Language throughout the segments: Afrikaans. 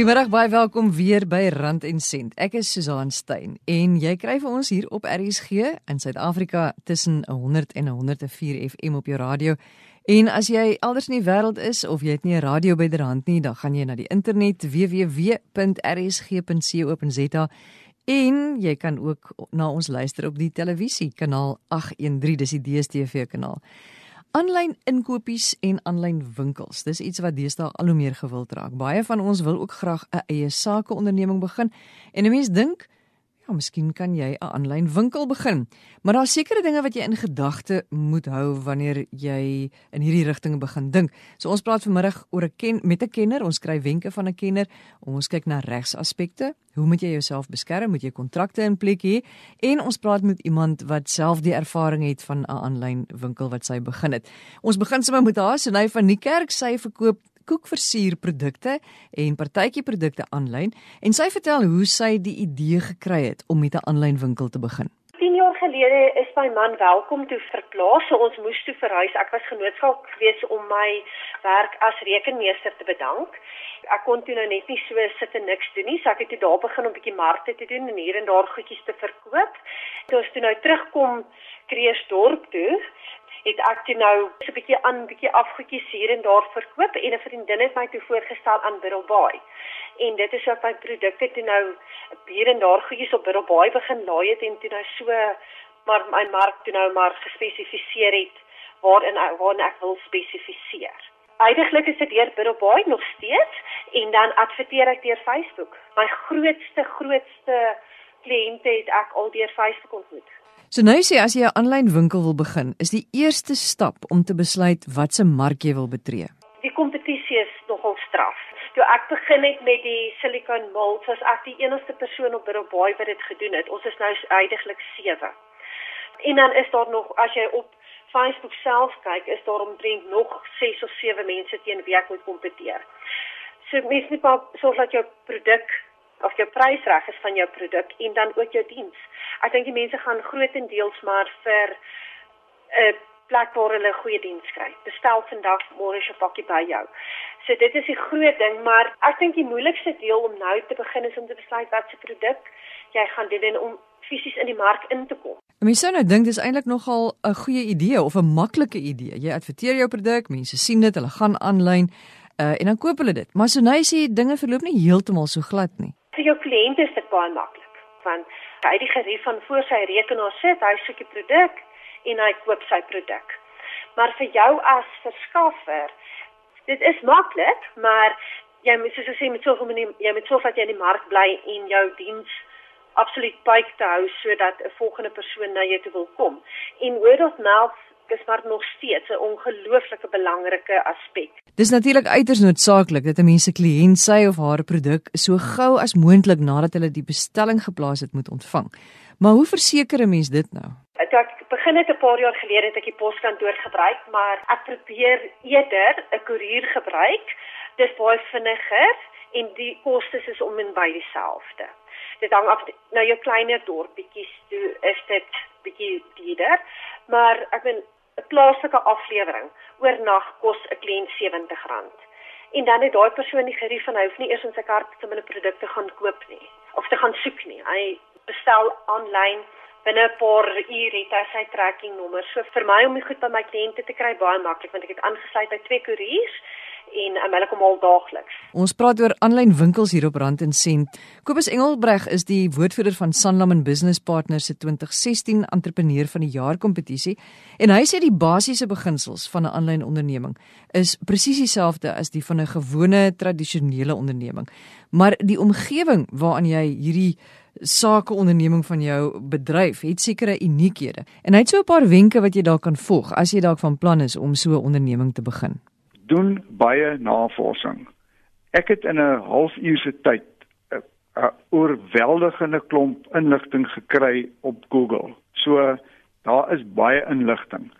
Goeiemôre, baie welkom weer by Rand en Sent. Ek is Susan Stein en jy kry vir ons hier op RSG in Suid-Afrika tussen 100 en 104 FM op jou radio. En as jy elders in die wêreld is of jy het nie 'n radio byderhand nie, dan gaan jy na die internet www.rsg.co.za en jy kan ook na ons luister op die televisie kanaal 813, dis die DStv kanaal. Aanlyn inkopies en aanlyn winkels. Dis iets wat deesdae al hoe meer gewild raak. Baie van ons wil ook graag 'n eie sakeonderneming begin. En 'n mens dink, ja, miskien kan jy 'n aanlyn winkel begin. Maar daar's sekere dinge wat jy in gedagte moet hou wanneer jy in hierdie rigting begin dink. So ons praat vanmiddag oor 'n ken met 'n kenner. Ons kry wenke van 'n kenner. Ons kyk na regsaspekte. Hoe moet jy jouself beskerm? Moet jy kontrakte in plek hê? En ons praat met iemand wat self die ervaring het van 'n aanlyn winkel wat sy begin het. Ons begin sommer met haar, Sunay van Niekerk. Sy verkoop koekversierprodukte en partytjie produkte aanlyn en sy vertel hoe sy die idee gekry het om met 'n aanlyn winkel te begin. 10 jaar gelede is my man welkom toe verplaas, so ons moes toe verhuis. Ek was genoodsaak geweest om my werk as rekenmeester te bedank. Ek kon toe nou net nie so sit en niks doen nie, so ek het toe daar begin om 'n bietjie markte te doen en hier en daar goedjies te verkoop. Toe ons toe nou terugkom Kreersdorp toe, het ek toe nou so 'n bietjie aan bietjie afgoedjies hier en daar verkoop en 'n vriendin het my toe voorgestel aan Biddelbaai. En dit is ook my produkte toe nou hier en daar goedjies op Biddelbaai begin laai het en toe nou so maar my mark toe nou maar gespesifiseer het waarin waarin ek wil spesifiseer. Eindelik is dit deur Biddelbaai nog steeds en dan adverteer ek deur Facebook. My grootste grootste kliënte het ek al deur Facebook ontmoet. So nou sê as jy 'n aanlyn winkel wil begin, is die eerste stap om te besluit watse mark jy wil betree. Die kompetisie is nogal straf. Toe ek begin het met die silicone molds, was ek die enigste persoon op Biddelbaai wat dit gedoen het. Ons is nou uiteindelik 7. En dan is daar nog as jy op Facebook self kyk, is daar omtrent nog 6 of 7 mense teen wie ek moet kompeteer. So mens moet maar sorg dat jou produk of jou prys reg is van jou produk en dan ook jou diens. Ek dink die mense gaan grootendeels maar vir 'n uh, plek waar hulle goeie diens kry. Bestel vandag, môre is 'n pakkie by jou. So dit is die groot ding, maar ek dink die moeilikste deel om nou te begin is om te besluit wat se produk jy gaan doen en om fisies in die mark in te kom. Mense sou nou dink dis eintlik nogal 'n goeie idee of 'n maklike idee. Jy adverteer jou produk, mense sien dit, hulle gaan aanlyn uh, en dan koop hulle dit. Maar so nou sê dinge verloop nie heeltemal so glad nie vir jou kliënt is dit baie maklik want hy die gerief van voor sy rekenaar sit, hy soek die produk en hy koop sy produk. Maar vir jou as verskaffer, dit is maklik, maar jy moet soos ek sê met soveel mense, jy moet sorg dat jy in die mark bly en jou diens absoluut byk te hou sodat 'n volgende persoon na jou toe wil kom. En word of mouth is maar nog steeds 'n ongelooflike belangrike aspek. Dis natuurlik uiters noodsaaklik dat 'n mens se kliënt sy of haar produk so gou as moontlik nadat hulle die bestelling geplaas het moet ontvang. Maar hoe verseker 'n mens dit nou? Ek begin dit 'n paar jaar gelede het ek die poskantoor gebruik, maar ek probeer eerder 'n koerier gebruik. Dis baie vinniger en die kostes is om en by dieselfde. Dit hang af nou jou kleiner dorpetjies toe is dit bietjie duurder, maar ek bedoel 'n plaaslike aflewering oornag kos 'n kliënt R70. En dan het daai persoon die gerief van hy hoef nie eers in sy kaart te binne produkte gaan koop nie of te gaan soek nie. Hy bestel aanlyn binne 'n paar ure het hy sy tracking nommer. So vir my om die goed by my kliënte te kry baie maklik want ek het aangesluit by twee koeriers en um, hulle kom al daagliks. Ons praat oor aanlyn winkels hier op Rand en Sent. Kobus Engelbreg is die woordvoerder van Sanlam and Business Partners se 2016 entrepreneur van die jaar kompetisie en hy sê die basiese beginsels van 'n aanlyn onderneming is presies dieselfde as die van 'n gewone tradisionele onderneming. Maar die omgewing waaraan jy hierdie sake onderneming van jou bedryf het sekere uniekehede. En hy het so 'n paar wenke wat jy dalk kan volg as jy dalk van plan is om so 'n onderneming te begin doen baie navorsing. Ek het in 'n halfuur se tyd 'n oorweldigende klomp inligting gekry op Google. So daar is baie inligting.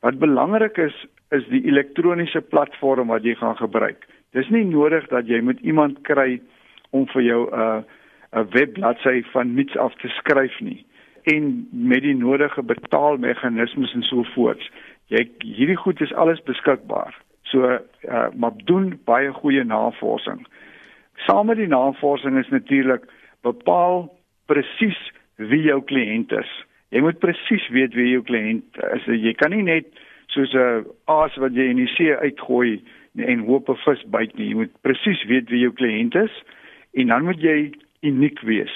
Wat belangrik is is die elektroniese platform wat jy gaan gebruik. Dis nie nodig dat jy met iemand kry om vir jou 'n uh, 'n webbladsy van niks af te skryf nie en met die nodige betaalmeganismes en so voort. Jy hierdie goed is alles beskikbaar. So uh, maar doen baie goeie navorsing. Saam met die navorsing is natuurlik bepaal presies wie jou kliënt is. Jy moet presies weet wie jou kliënt is. Jy kan nie net soos 'n aas wat jy in die see uitgooi en hoop 'n vis byt nie. Jy moet presies weet wie jou kliënt is en dan moet jy uniek wees.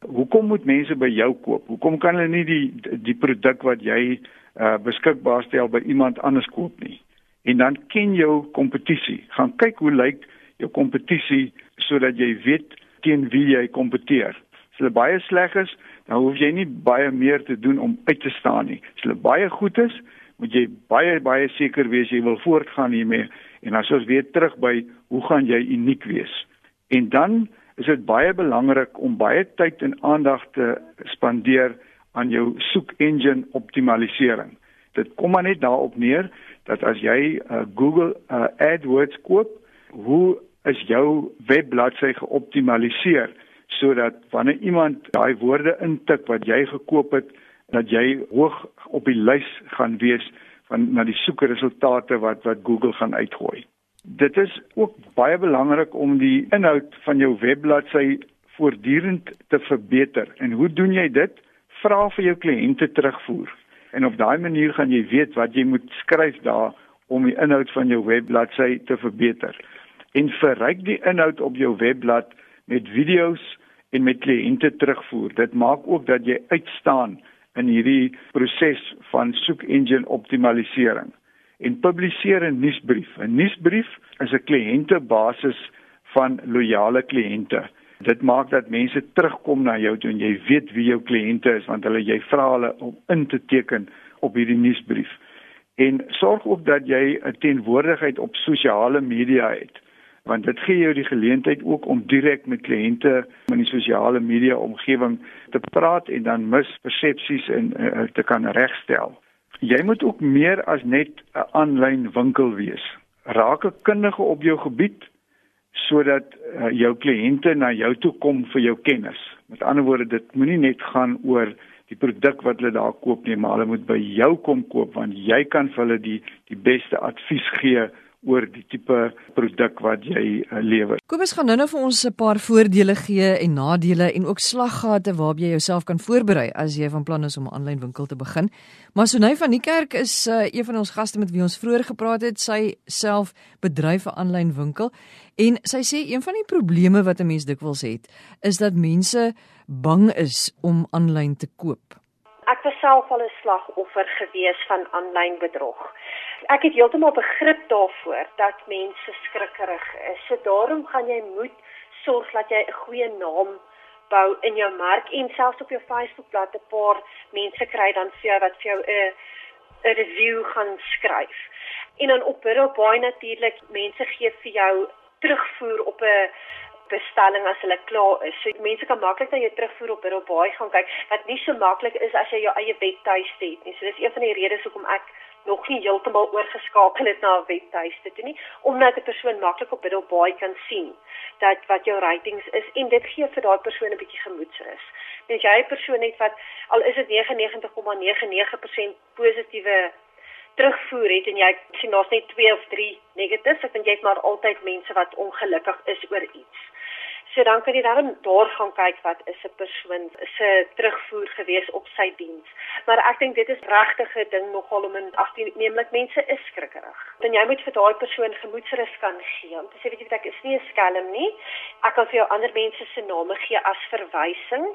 Hoekom moet mense by jou koop? Hoekom kan hulle nie die die produk wat jy uh, beskikbaar stel by iemand anders koop nie? En dan ken jou kompetisie. Gaan kyk hoe lyk jou kompetisie sodat jy weet teen wie jy kompeteer. As hulle baie sleg is, dan hoef jy nie baie meer te doen om uit te staan nie. As hulle baie goed is, moet jy baie baie seker wees jy wil voortgaan hiermee en as ons weer terug by hoe gaan jy uniek wees. En dan is dit baie belangrik om baie tyd en aandag te spandeer aan jou soek engine optimalisering. Dit kom maar net daarop neer dat as jy uh, Google uh, AdWords koop, hoe is jou webbladsy geoptimaliseer sodat wanneer iemand daai woorde intik wat jy gekoop het, dat jy hoog op die lys gaan wees van na die soekresultate wat wat Google gaan uitgooi. Dit is ook baie belangrik om die inhoud van jou webbladsy voortdurend te verbeter. En hoe doen jy dit? Vra vir jou kliënte terugvoer. En op daai manier gaan jy weet wat jy moet skryf daar om die inhoud van jou webbladsy te verbeter. En verryk die inhoud op jou webblad met video's en met kliënte terugvoer. Dit maak ook dat jy uitstaan in hierdie proses van soek engine optimalisering en publiseer 'n nuusbrief. 'n Nuusbrief is 'n kliëntebasis van loyale kliënte. Dit maak dat mense terugkom na jou toe en jy weet wie jou kliënte is want hulle jy vra hulle om in te teken op hierdie nuusbrief. En sorg ook dat jy 'n teenwoordigheid op sosiale media het want dit gee jou die geleentheid ook om direk met kliënte in die sosiale media omgewing te praat en dan mispersepsies en uh, te kan regstel. Jy moet ook meer as net 'n aanlyn winkel wees. Raak 'n kundige op jou gebied sodat uh, jou kliënte na jou toe kom vir jou kennis. Met ander woorde, dit moenie net gaan oor die produk wat hulle daar koop nie, maar hulle moet by jou kom koop want jy kan vir hulle die die beste advies gee oor die tipe produk wat jy uh, lewer. Kobus gaan nou-nou vir ons 'n paar voordele gee en nadele en ook slaggate waarop jy jouself kan voorberei as jy van plan is om 'n aanlyn winkel te begin. Maar Sonay van die kerk is uh, een van ons gaste met wie ons vroeër gepraat het. Sy self bedryf 'n aanlyn winkel en sy sê een van die probleme wat 'n mens dikwels het, is dat mense bang is om aanlyn te koop. Ek was self al 'n slagoffer gewees van aanlyn bedrog ek het heeltemal begrip daarvoor dat mense skrikkerig is. So daarom gaan jy moet sorg dat jy 'n goeie naam bou in jou mark en selfs op jou Facebookblad 'n paar mense kry dan vir jou wat vir jou 'n 'n review gaan skryf. En dan op Biddlebaai natuurlik mense gee vir jou terugvoer op 'n bestelling as hulle klaar is. So mense kan maklik na jou terugvoer op Biddlebaai gaan kyk wat nie so maklik is as jy jou eie webtuiste het nie. So dis een van die redes hoekom ek nog nie heeltemal oorgeskakel het na 'n webtuiste toe nie omdat 'n persoon maklik op Biddlebaai kan sien dat wat jou ratings is en dit gee vir daai persoon 'n bietjie gemoedsrus. As jy 'n persoon het wat al is dit 99,99% positiewe terugvoer het en jy sien daar's net 2 of 3 negatiefs, ek dink jy het maar altyd mense wat ongelukkig is oor iets. So dan kan jy dan daar gaan kyk wat is 'n persoon se terugvoer gewees op sy diens. Maar ek dink dit is regtig 'n ding nogal om in ag te neemlik mense is skrikkerig. Dan jy moet vir daai persoon gemoedsrus kan gee. Om te sê weet jy wat ek is nie 'n skelm nie. Ek kan vir jou ander mense se name gee as verwysing.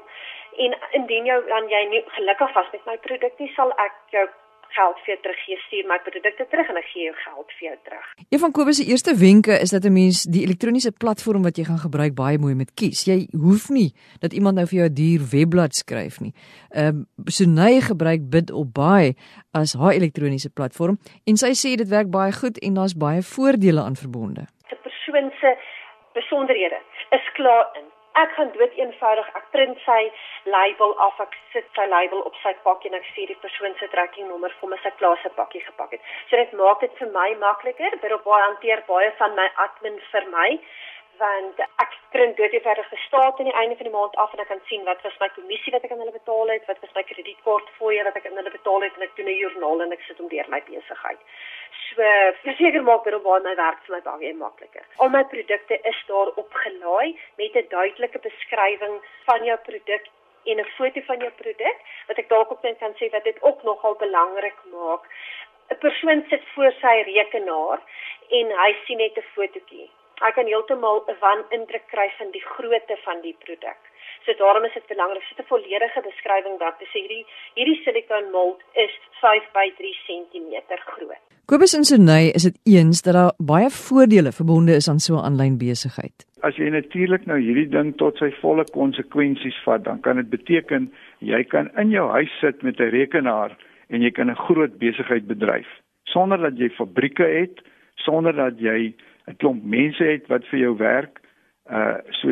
En indien jou dan jy nie gelukkig was met my produk nie, sal ek jou geld vir jou teruggee, stuur my produkte terug en ek gee jou geld vir jou terug. Een van Kobus se eerste wenke is dat 'n mens die elektroniese platform wat jy gaan gebruik baie mooi moet kies. Jy hoef nie dat iemand nou vir jou 'n duur webblad skryf nie. Ehm um, so ny gebruik bid op baie as haar elektroniese platform en sy sê dit werk baie goed en daar's baie voordele aan verbonde. 'n Persoon se besonderhede is klaar in ek gaan dood eenvoudig. Ek print sy label af. Ek sit sy label op sy pakkie en ek stuur die persoon se tracking nommer vir my sy klasse pakkie gepak het. So dit maak dit vir my makliker. Dit op baie hanteer baie van my admin vir my want ek print dood eenvoudig die staat aan die einde van die maand af en ek kan sien wat was my kommissie wat ek aan hulle betaal het, wat was my kredietkaart fooie wat ek aan hulle betaal het en ek doen 'n joernaal en ek sit om deur my besigheid. So, verseker maak dat op waar my werk vir my baie makliker. Al my produkte is daar opgelaai met 'n duidelike beskrywing van jou produk en 'n foto van jou produk wat ek dalk ook net kan sê wat dit ook nogal belangrik maak. 'n Persoon sit voor sy rekenaar en hy sien net 'n fotootjie hy kan heeltemal 'n wan indruk kry van die grootte van die produk. So daarom is dit belangrik om 'n volledige beskrywing daar te sê hierdie hierdie silikon mold is 5 by 3 cm groot. Kobus en Sunay is dit eens dat daar baie voordele verbonde is aan so 'n aanlyn besigheid. As jy natuurlik nou hierdie ding tot sy volle konsekwensies vat, dan kan dit beteken jy kan in jou huis sit met 'n rekenaar en jy kan 'n groot besigheid bedryf sonder dat jy fabrieke het, sonder dat jy 'n klomp mense het wat vir jou werk. Uh so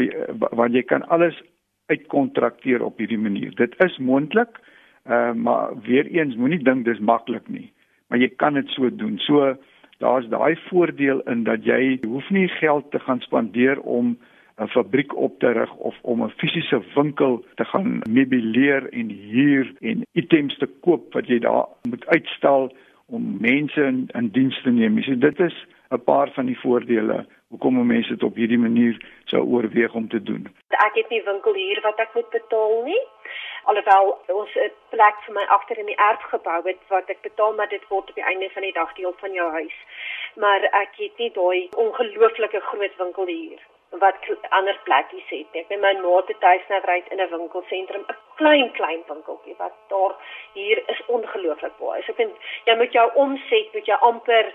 want jy kan alles uitkontrakteer op hierdie manier. Dit is moontlik. Uh maar weer eens moenie dink dis maklik nie. Maar jy kan dit so doen. So daar's daai voordeel in dat jy hoef nie geld te gaan spandeer om 'n fabriek op te rig of om 'n fisiese winkel te gaan meubileer en huur en items te koop wat jy daar moet uitstal om mense in, in diens te neem. So dit is 'n paar van die voordele hoekom mense dit op hierdie manier sou oorweeg om te doen. Ek het nie winkel hier wat ek moet betaal nie. Alhoewel ons 'n plek vir my agter in die erf gebou het wat ek betaal maar dit word op die einde van die dag deel van jou huis. Maar ek het nie daai ongelooflike groot winkel hier wat ander plekkies het. Ek by my ma te tuis nou ry in 'n winkelsentrum, 'n klein klein winkeltjie wat daar hier is ongelooflik baie. So ek vind jy moet jou omset met jou amper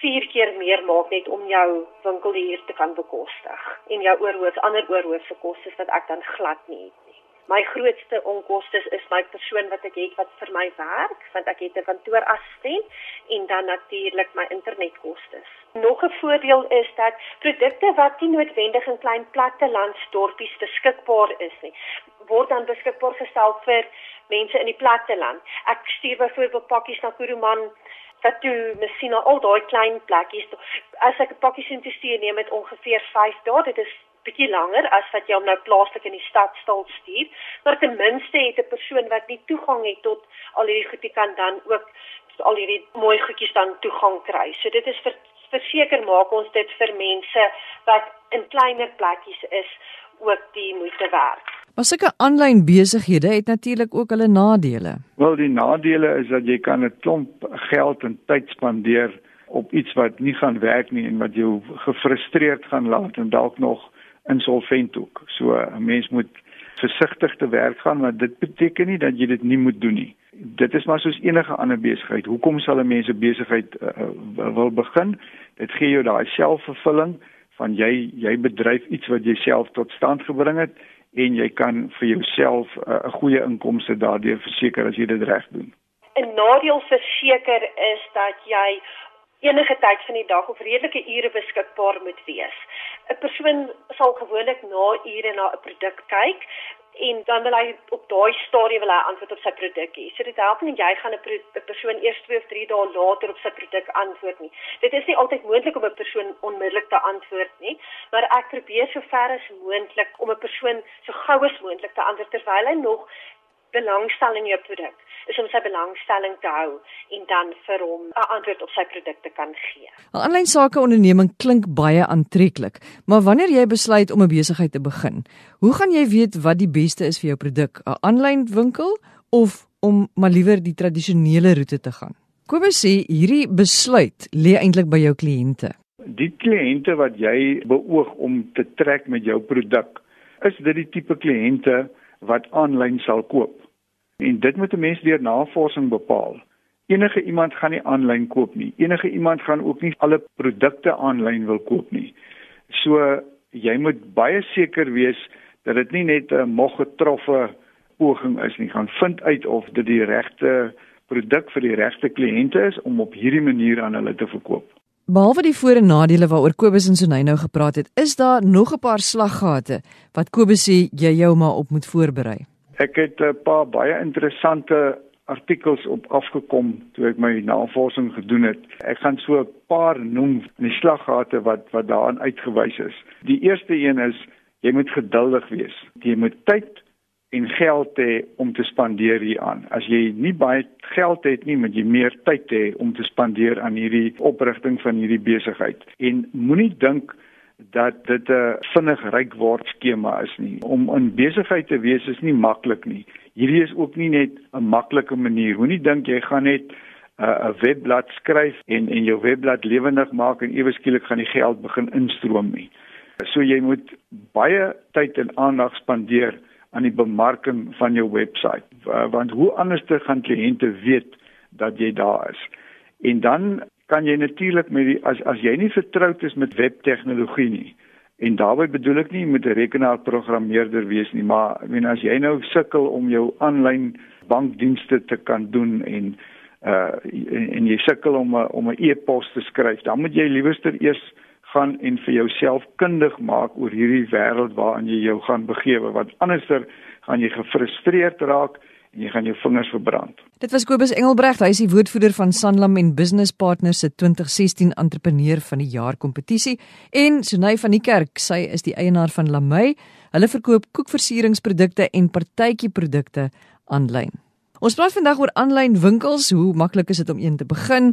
vier keer meer maak net om jou winkel hier te kan bekostig en jou oorhoofs ander oorhoofse kostes wat ek dan glad nie het nie. My grootste onkoste is my persoon wat ek het wat vir my werk, want ek het 'n kantoorassistent en dan natuurlik my internetkostes. Nog 'n voordeel is dat produkte wat nie noodwendig in klein plattelandsdorpies beskikbaar is nie, word dan beskikbaar gestel vir mense in die platteland. Ek stuur byvoorbeeld pakkies na Kuruman wat toe miskien al daai klein plekkies as ek 'n pakkie sien te stuur neem met ongeveer 5 dae dit is bietjie langer as wat jy hom nou plaaslik in die stad stal stuur maar ten minste het 'n persoon wat nie toegang het tot al hierdie goedie kan dan ook al hierdie mooi goedjies dan toegang kry. So dit is vir verseker maak ons dit vir mense wat in kleiner plekkies is ook die moeite werd Maar sulke aanlyn besighede het natuurlik ook hulle nadele. Wel die nadele is dat jy kan 'n klomp geld en tyd spandeer op iets wat nie gaan werk nie en wat jou gefrustreerd gaan laat en dalk nog insolvent ook. So 'n mens moet versigtig te werk gaan, maar dit beteken nie dat jy dit nie moet doen nie. Dit is maar soos enige ander besigheid. Hoekom sal 'n mens 'n besigheid uh, wil begin? Dit gee jou daai selfvervulling van jy jy bedryf iets wat jy self tot stand gebring het en jy kan vir jouself 'n uh, goeie inkomste daardeur verseker as jy dit reg doen. 'n Nadeel verseker is dat jy enige tyd van die dag of redelike ure beskikbaar moet wees. 'n Persoon sal gewoonlik na ure na 'n produk kyk en dan wil hy op daai stadium wil hy antwoord op sy produk hê. So dit help nie jy gaan 'n persoon eers 2 of 3 dae later op sy produk antwoord nie. Dit is nie altyd moontlik om 'n persoon onmiddellik te antwoord nie, maar ek probeer so ver as moontlik om 'n persoon so gou as moontlik te antwoord terwyl hy nog belangstel in jou produk is om sy belangstelling te hou en dan vir hom 'n antwoord op sy produkte kan gee. 'n Aanlyn sake onderneming klink baie aantreklik, maar wanneer jy besluit om 'n besigheid te begin, hoe gaan jy weet wat die beste is vir jou produk, 'n aanlyn winkel of om maar liewer die tradisionele roete te gaan? Kobus sê hierdie besluit lê eintlik by jou kliënte. Die kliënte wat jy beoog om te trek met jou produk, is dit die tipe kliënte wat aanlyn sal koop. En dit moet 'n mens deur navorsing bepaal. Enige iemand gaan nie aanlyn koop nie. Enige iemand gaan ook nie alle produkte aanlyn wil koop nie. So jy moet baie seker wees dat dit nie net 'n mog getroffe poging is nie. Gaan vind uit of dit die regte produk vir die regte kliënte is om op hierdie manier aan hulle te verkoop. Behalwe die voor en nadele waaroor Kobus en Sonay nou gepraat het, is daar nog 'n paar slaggate wat Kobus sê jy jou maar op moet voorberei. Ek het 'n paar baie interessante artikels op afgekom toe ek my navorsing gedoen het. Ek gaan so 'n paar noem in die slaggate wat wat daarin uitgewys is. Die eerste een is jy moet geduldig wees. Jy moet tyd en geld hê om te spandeer hieraan. As jy nie baie geld het nie, moet jy meer tyd hê om te spandeer aan hierdie oprigting van hierdie besigheid. En moenie dink dat dit 'n vinnig ryk word skema is nie. Om in besigheid te wees is nie maklik nie. Hierdie is ook nie net 'n maklike manier. Moenie dink jy gaan net 'n uh, webblad skryf en en jou webblad lewendig maak en ewe skielik gaan die geld begin instroom nie. So jy moet baie tyd en aandag spandeer aan die bemarking van jou webwerf. Want hoe anders te gaan kliënte weet dat jy daar is. En dan kan jy natuurlik met die as as jy nie vertroud is met webtegnologie nie en daarby bedoel ek nie met 'n rekenaarprogrammeerder wees nie maar ek meen as jy nou sukkel om jou aanlyn bankdienste te kan doen en uh en, en jy sukkel om a, om 'n e-pos te skryf dan moet jy liewerster eers gaan en vir jouself kundig maak oor hierdie wêreld waarin jy jou gaan begewe want anderster gaan jy gefrustreerd raak en jy gaan jou vingers verbrand. Dit was Kobus Engelbregt, hy is die woordvoerder van Sanlam en Business Partners se 2016 entrepreneur van die jaar kompetisie en Sunay van die Kerk, sy is die eienaar van Lamey. Hulle verkoop koekversieringsprodukte en partytjieprodukte aanlyn. Ons praat vandag oor aanlyn winkels. Hoe maklik is dit om een te begin?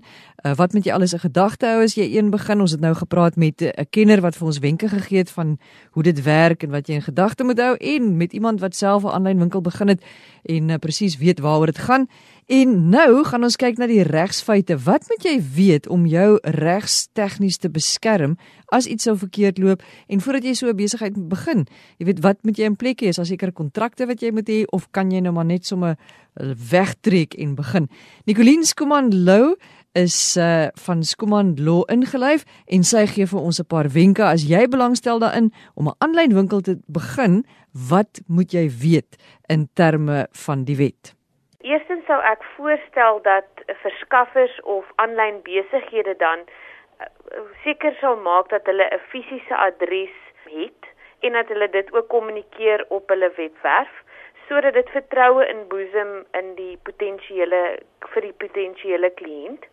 Uh, wat moet jy alles in gedagte hou as jy een begin? Ons het nou gepraat met 'n kenner wat vir ons wenke gegee het van hoe dit werk en wat jy in gedagte moet hou en met iemand wat self 'n aanlyn winkel begin het en uh, presies weet waaroor dit gaan. En nou gaan ons kyk na die regsfeite. Wat moet jy weet om jou regs tegnies te beskerm as iets sou verkeerd loop en voordat jy so 'n besigheid begin? Jy weet wat moet jy in plek hê? Is daar sekere kontrakte wat jy moet hê of kan jy nou maar net sommer wegtrek en begin. Nicoline Skuman Lou is uh, van Skuman Law ingelyf en sy gee vir ons 'n paar wenke as jy belangstel daarin om 'n aanlyn winkel te begin, wat moet jy weet in terme van die wet? Sou ek voorstel dat verskaffers of aanlyn besighede dan uh, seker sal maak dat hulle 'n fisiese adres het en dat hulle dit ook kommunikeer op hulle webwerf sodat dit vertroue inboesem in die potensiële vir die potensiële kliënt.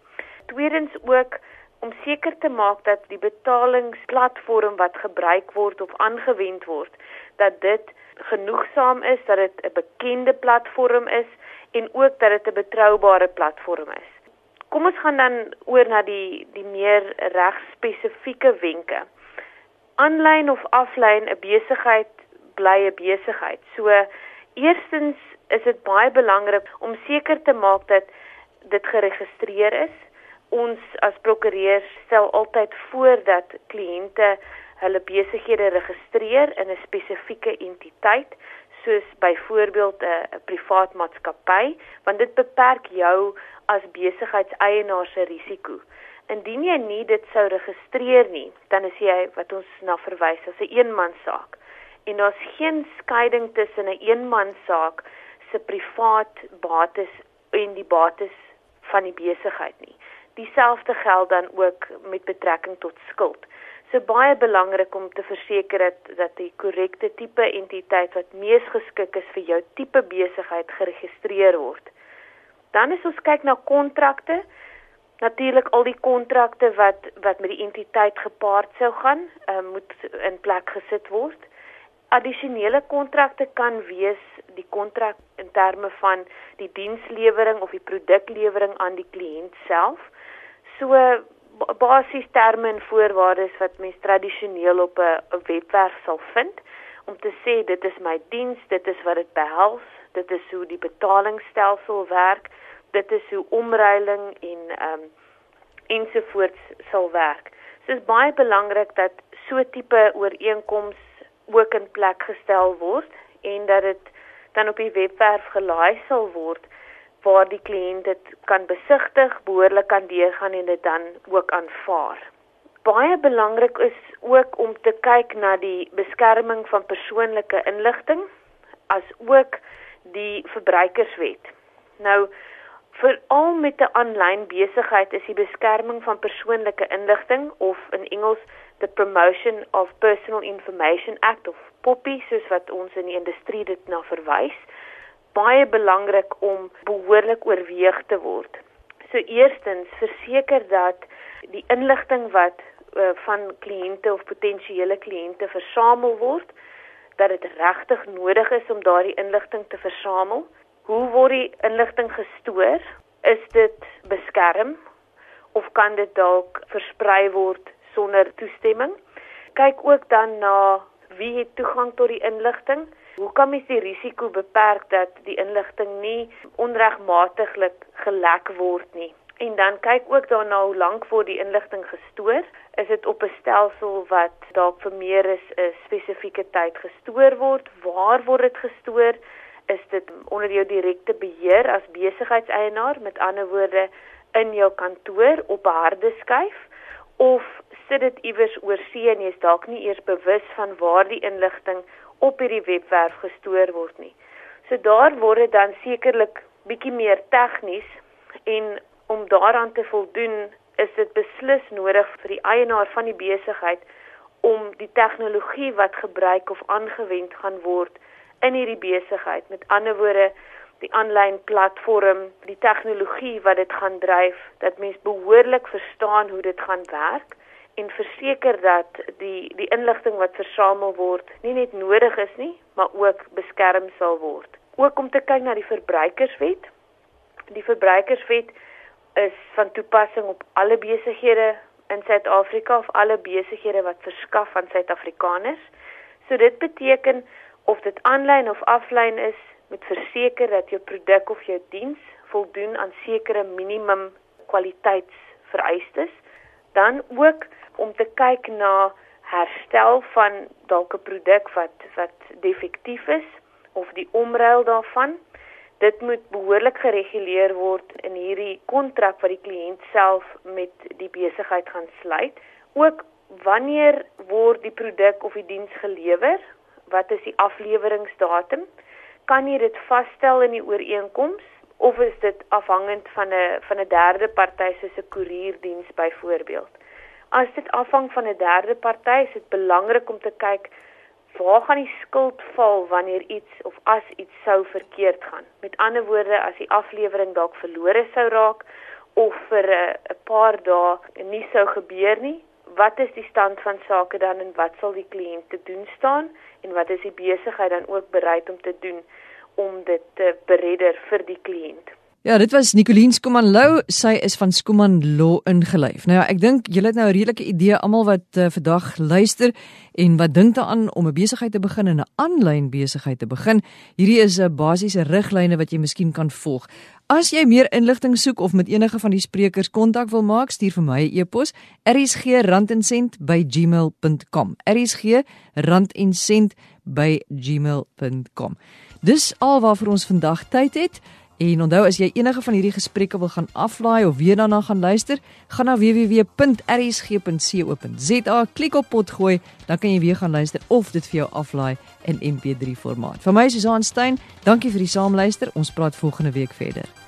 Tweedens ook om seker te maak dat die betalingsplatform wat gebruik word of aangewend word, dat dit genoegsaam is, dat dit 'n bekende platform is en ook dat dit 'n betroubare platform is. Kom ons gaan dan oor na die die meer regspesifieke wenke. Aanlyn of aflyn 'n besigheid bly 'n besigheid. So Eerstens is dit baie belangrik om seker te maak dat dit geregistreer is. Ons as prokureurs stel altyd voor dat kliënte hulle besighede registreer in 'n spesifieke entiteit soos byvoorbeeld 'n privaat maatskappy want dit beperk jou as besigheidseienaar se risiko. Indien jy nie dit sou registreer nie, dan is jy wat ons na verwys as 'n eenmansaak en daar's geen skeiding tussen 'n een eenmansaak se privaat bates en die bates van die besigheid nie. Dieselfde geld dan ook met betrekking tot skuld. So baie belangrik om te verseker dat dat die korrekte tipe entiteit wat mees geskik is vir jou tipe besigheid geregistreer word. Dan is ons kyk na kontrakte. Natuurlik al die kontrakte wat wat met die entiteit gepaard sou gaan, uh, moet in plek gesit word addisionele kontrakte kan wees die kontrak in terme van die dienslewering of die produklewering aan die kliënt self. So basies terme en voorwaardes wat mens tradisioneel op 'n webwerf sal vind om te sê dit is my diens, dit is wat dit behels, dit is hoe die betalingsstelsel werk, dit is hoe omruiling en ehm um, ensovoorts sal werk. So is baie belangrik dat so tipe ooreenkomste ook in plek gestel word en dat dit dan op die webwerf gelaai sal word waar die kliënt dit kan besigtig, behoorlik kan deurgaan en dit dan ook aanvaar. Baie belangrik is ook om te kyk na die beskerming van persoonlike inligting as ook die verbruikerswet. Nou veral met 'n aanlyn besigheid is die beskerming van persoonlike inligting of in Engels the Promotion of Personal Information Act of POPI soos wat ons in die industrie dit na verwys baie belangrik om behoorlik oorweeg te word. So eerstens verseker dat die inligting wat uh, van kliënte of potensiële kliënte versamel word, dat dit regtig nodig is om daardie inligting te versamel. Hoe word die inligting gestoor? Is dit beskerm of kan dit dalk versprei word sonder toestemming? Kyk ook dan na wie het toegang tot die inligting? Hoe kan mens die risiko beperk dat die inligting nie onregmatiglik gelek word nie? En dan kyk ook daarna hoe lank word die inligting gestoor? Is dit op 'n stelsel wat dalk vir meer as 'n spesifieke tyd gestoor word? Waar word dit gestoor? Is dit onder jou direkte beheer as besigheidseienaar, met ander woorde in jou kantoor op 'n harde skyf of sit dit iewers oor see en jy's dalk nie eers bewus van waar die inligting op hierdie webwerf gestoor word nie. So daar word dit dan sekerlik bietjie meer tegnies en om daaraan te voldoen is dit beslis nodig vir die eienaar van die besigheid om die tegnologie wat gebruik of aangewend gaan word in hierdie besigheid met ander woorde die aanlyn platform die tegnologie wat dit gaan dryf dat mens behoorlik verstaan hoe dit gaan werk en verseker dat die die inligting wat versamel word nie net nodig is nie maar ook beskerm sal word ook om te kyk na die verbruikerswet die verbruikerswet is van toepassing op alle besighede in Suid-Afrika of alle besighede wat verskaf aan Suid-Afrikaners. So dit beteken of dit aanlyn of aflyn is, moet verseker dat jou produk of jou diens voldoen aan sekere minimum kwaliteitsvereistes. Dan ook om te kyk na herstel van dalk 'n produk wat wat defektief is of die omruil daarvan dit moet behoorlik gereguleer word in hierdie kontrak wat die kliënt self met die besigheid gaan sluit. Ook wanneer word die produk of die diens gelewer? Wat is die afleweringsdatum? Kan jy dit vasstel in die ooreenkoms of is dit afhangend van 'n van 'n derde party soos 'n koerierdiens byvoorbeeld? As dit afhang van 'n derde party, is dit belangrik om te kyk waar gaan die skuld val wanneer iets of as iets sou verkeerd gaan? Met ander woorde, as die aflewering dalk verlore sou raak of vir 'n paar dae nie sou gebeur nie, wat is die stand van sake dan en wat sal die kliënt te doen staan en wat is die besigheid dan ook bereid om te doen om dit te beredder vir die kliënt? Ja, dit was Nicoline Skuman Lou. Sy is van Skuman Law ingelyf. Nou ja, ek dink julle het nou 'n redelike idee almal wat uh, vandag luister en wat dink daaraan om 'n besigheid te begin en 'n aanlyn besigheid te begin. Hierdie is 'n basiese riglyne wat jy miskien kan volg. As jy meer inligting soek of met enige van die sprekers kontak wil maak, stuur vir my 'n e e-pos: rsg@gmail.com. rsg@gmail.com. Dis al waarvoor ons vandag tyd het. En onthou as jy enige van hierdie gesprekke wil gaan aflaai of weer daarna gaan luister, gaan na www.rsg.co.za, klik op potgooi, dan kan jy weer gaan luister of dit vir jou aflaai in MP3 formaat. Vir my is Susan Stein, dankie vir die saamluister. Ons praat volgende week verder.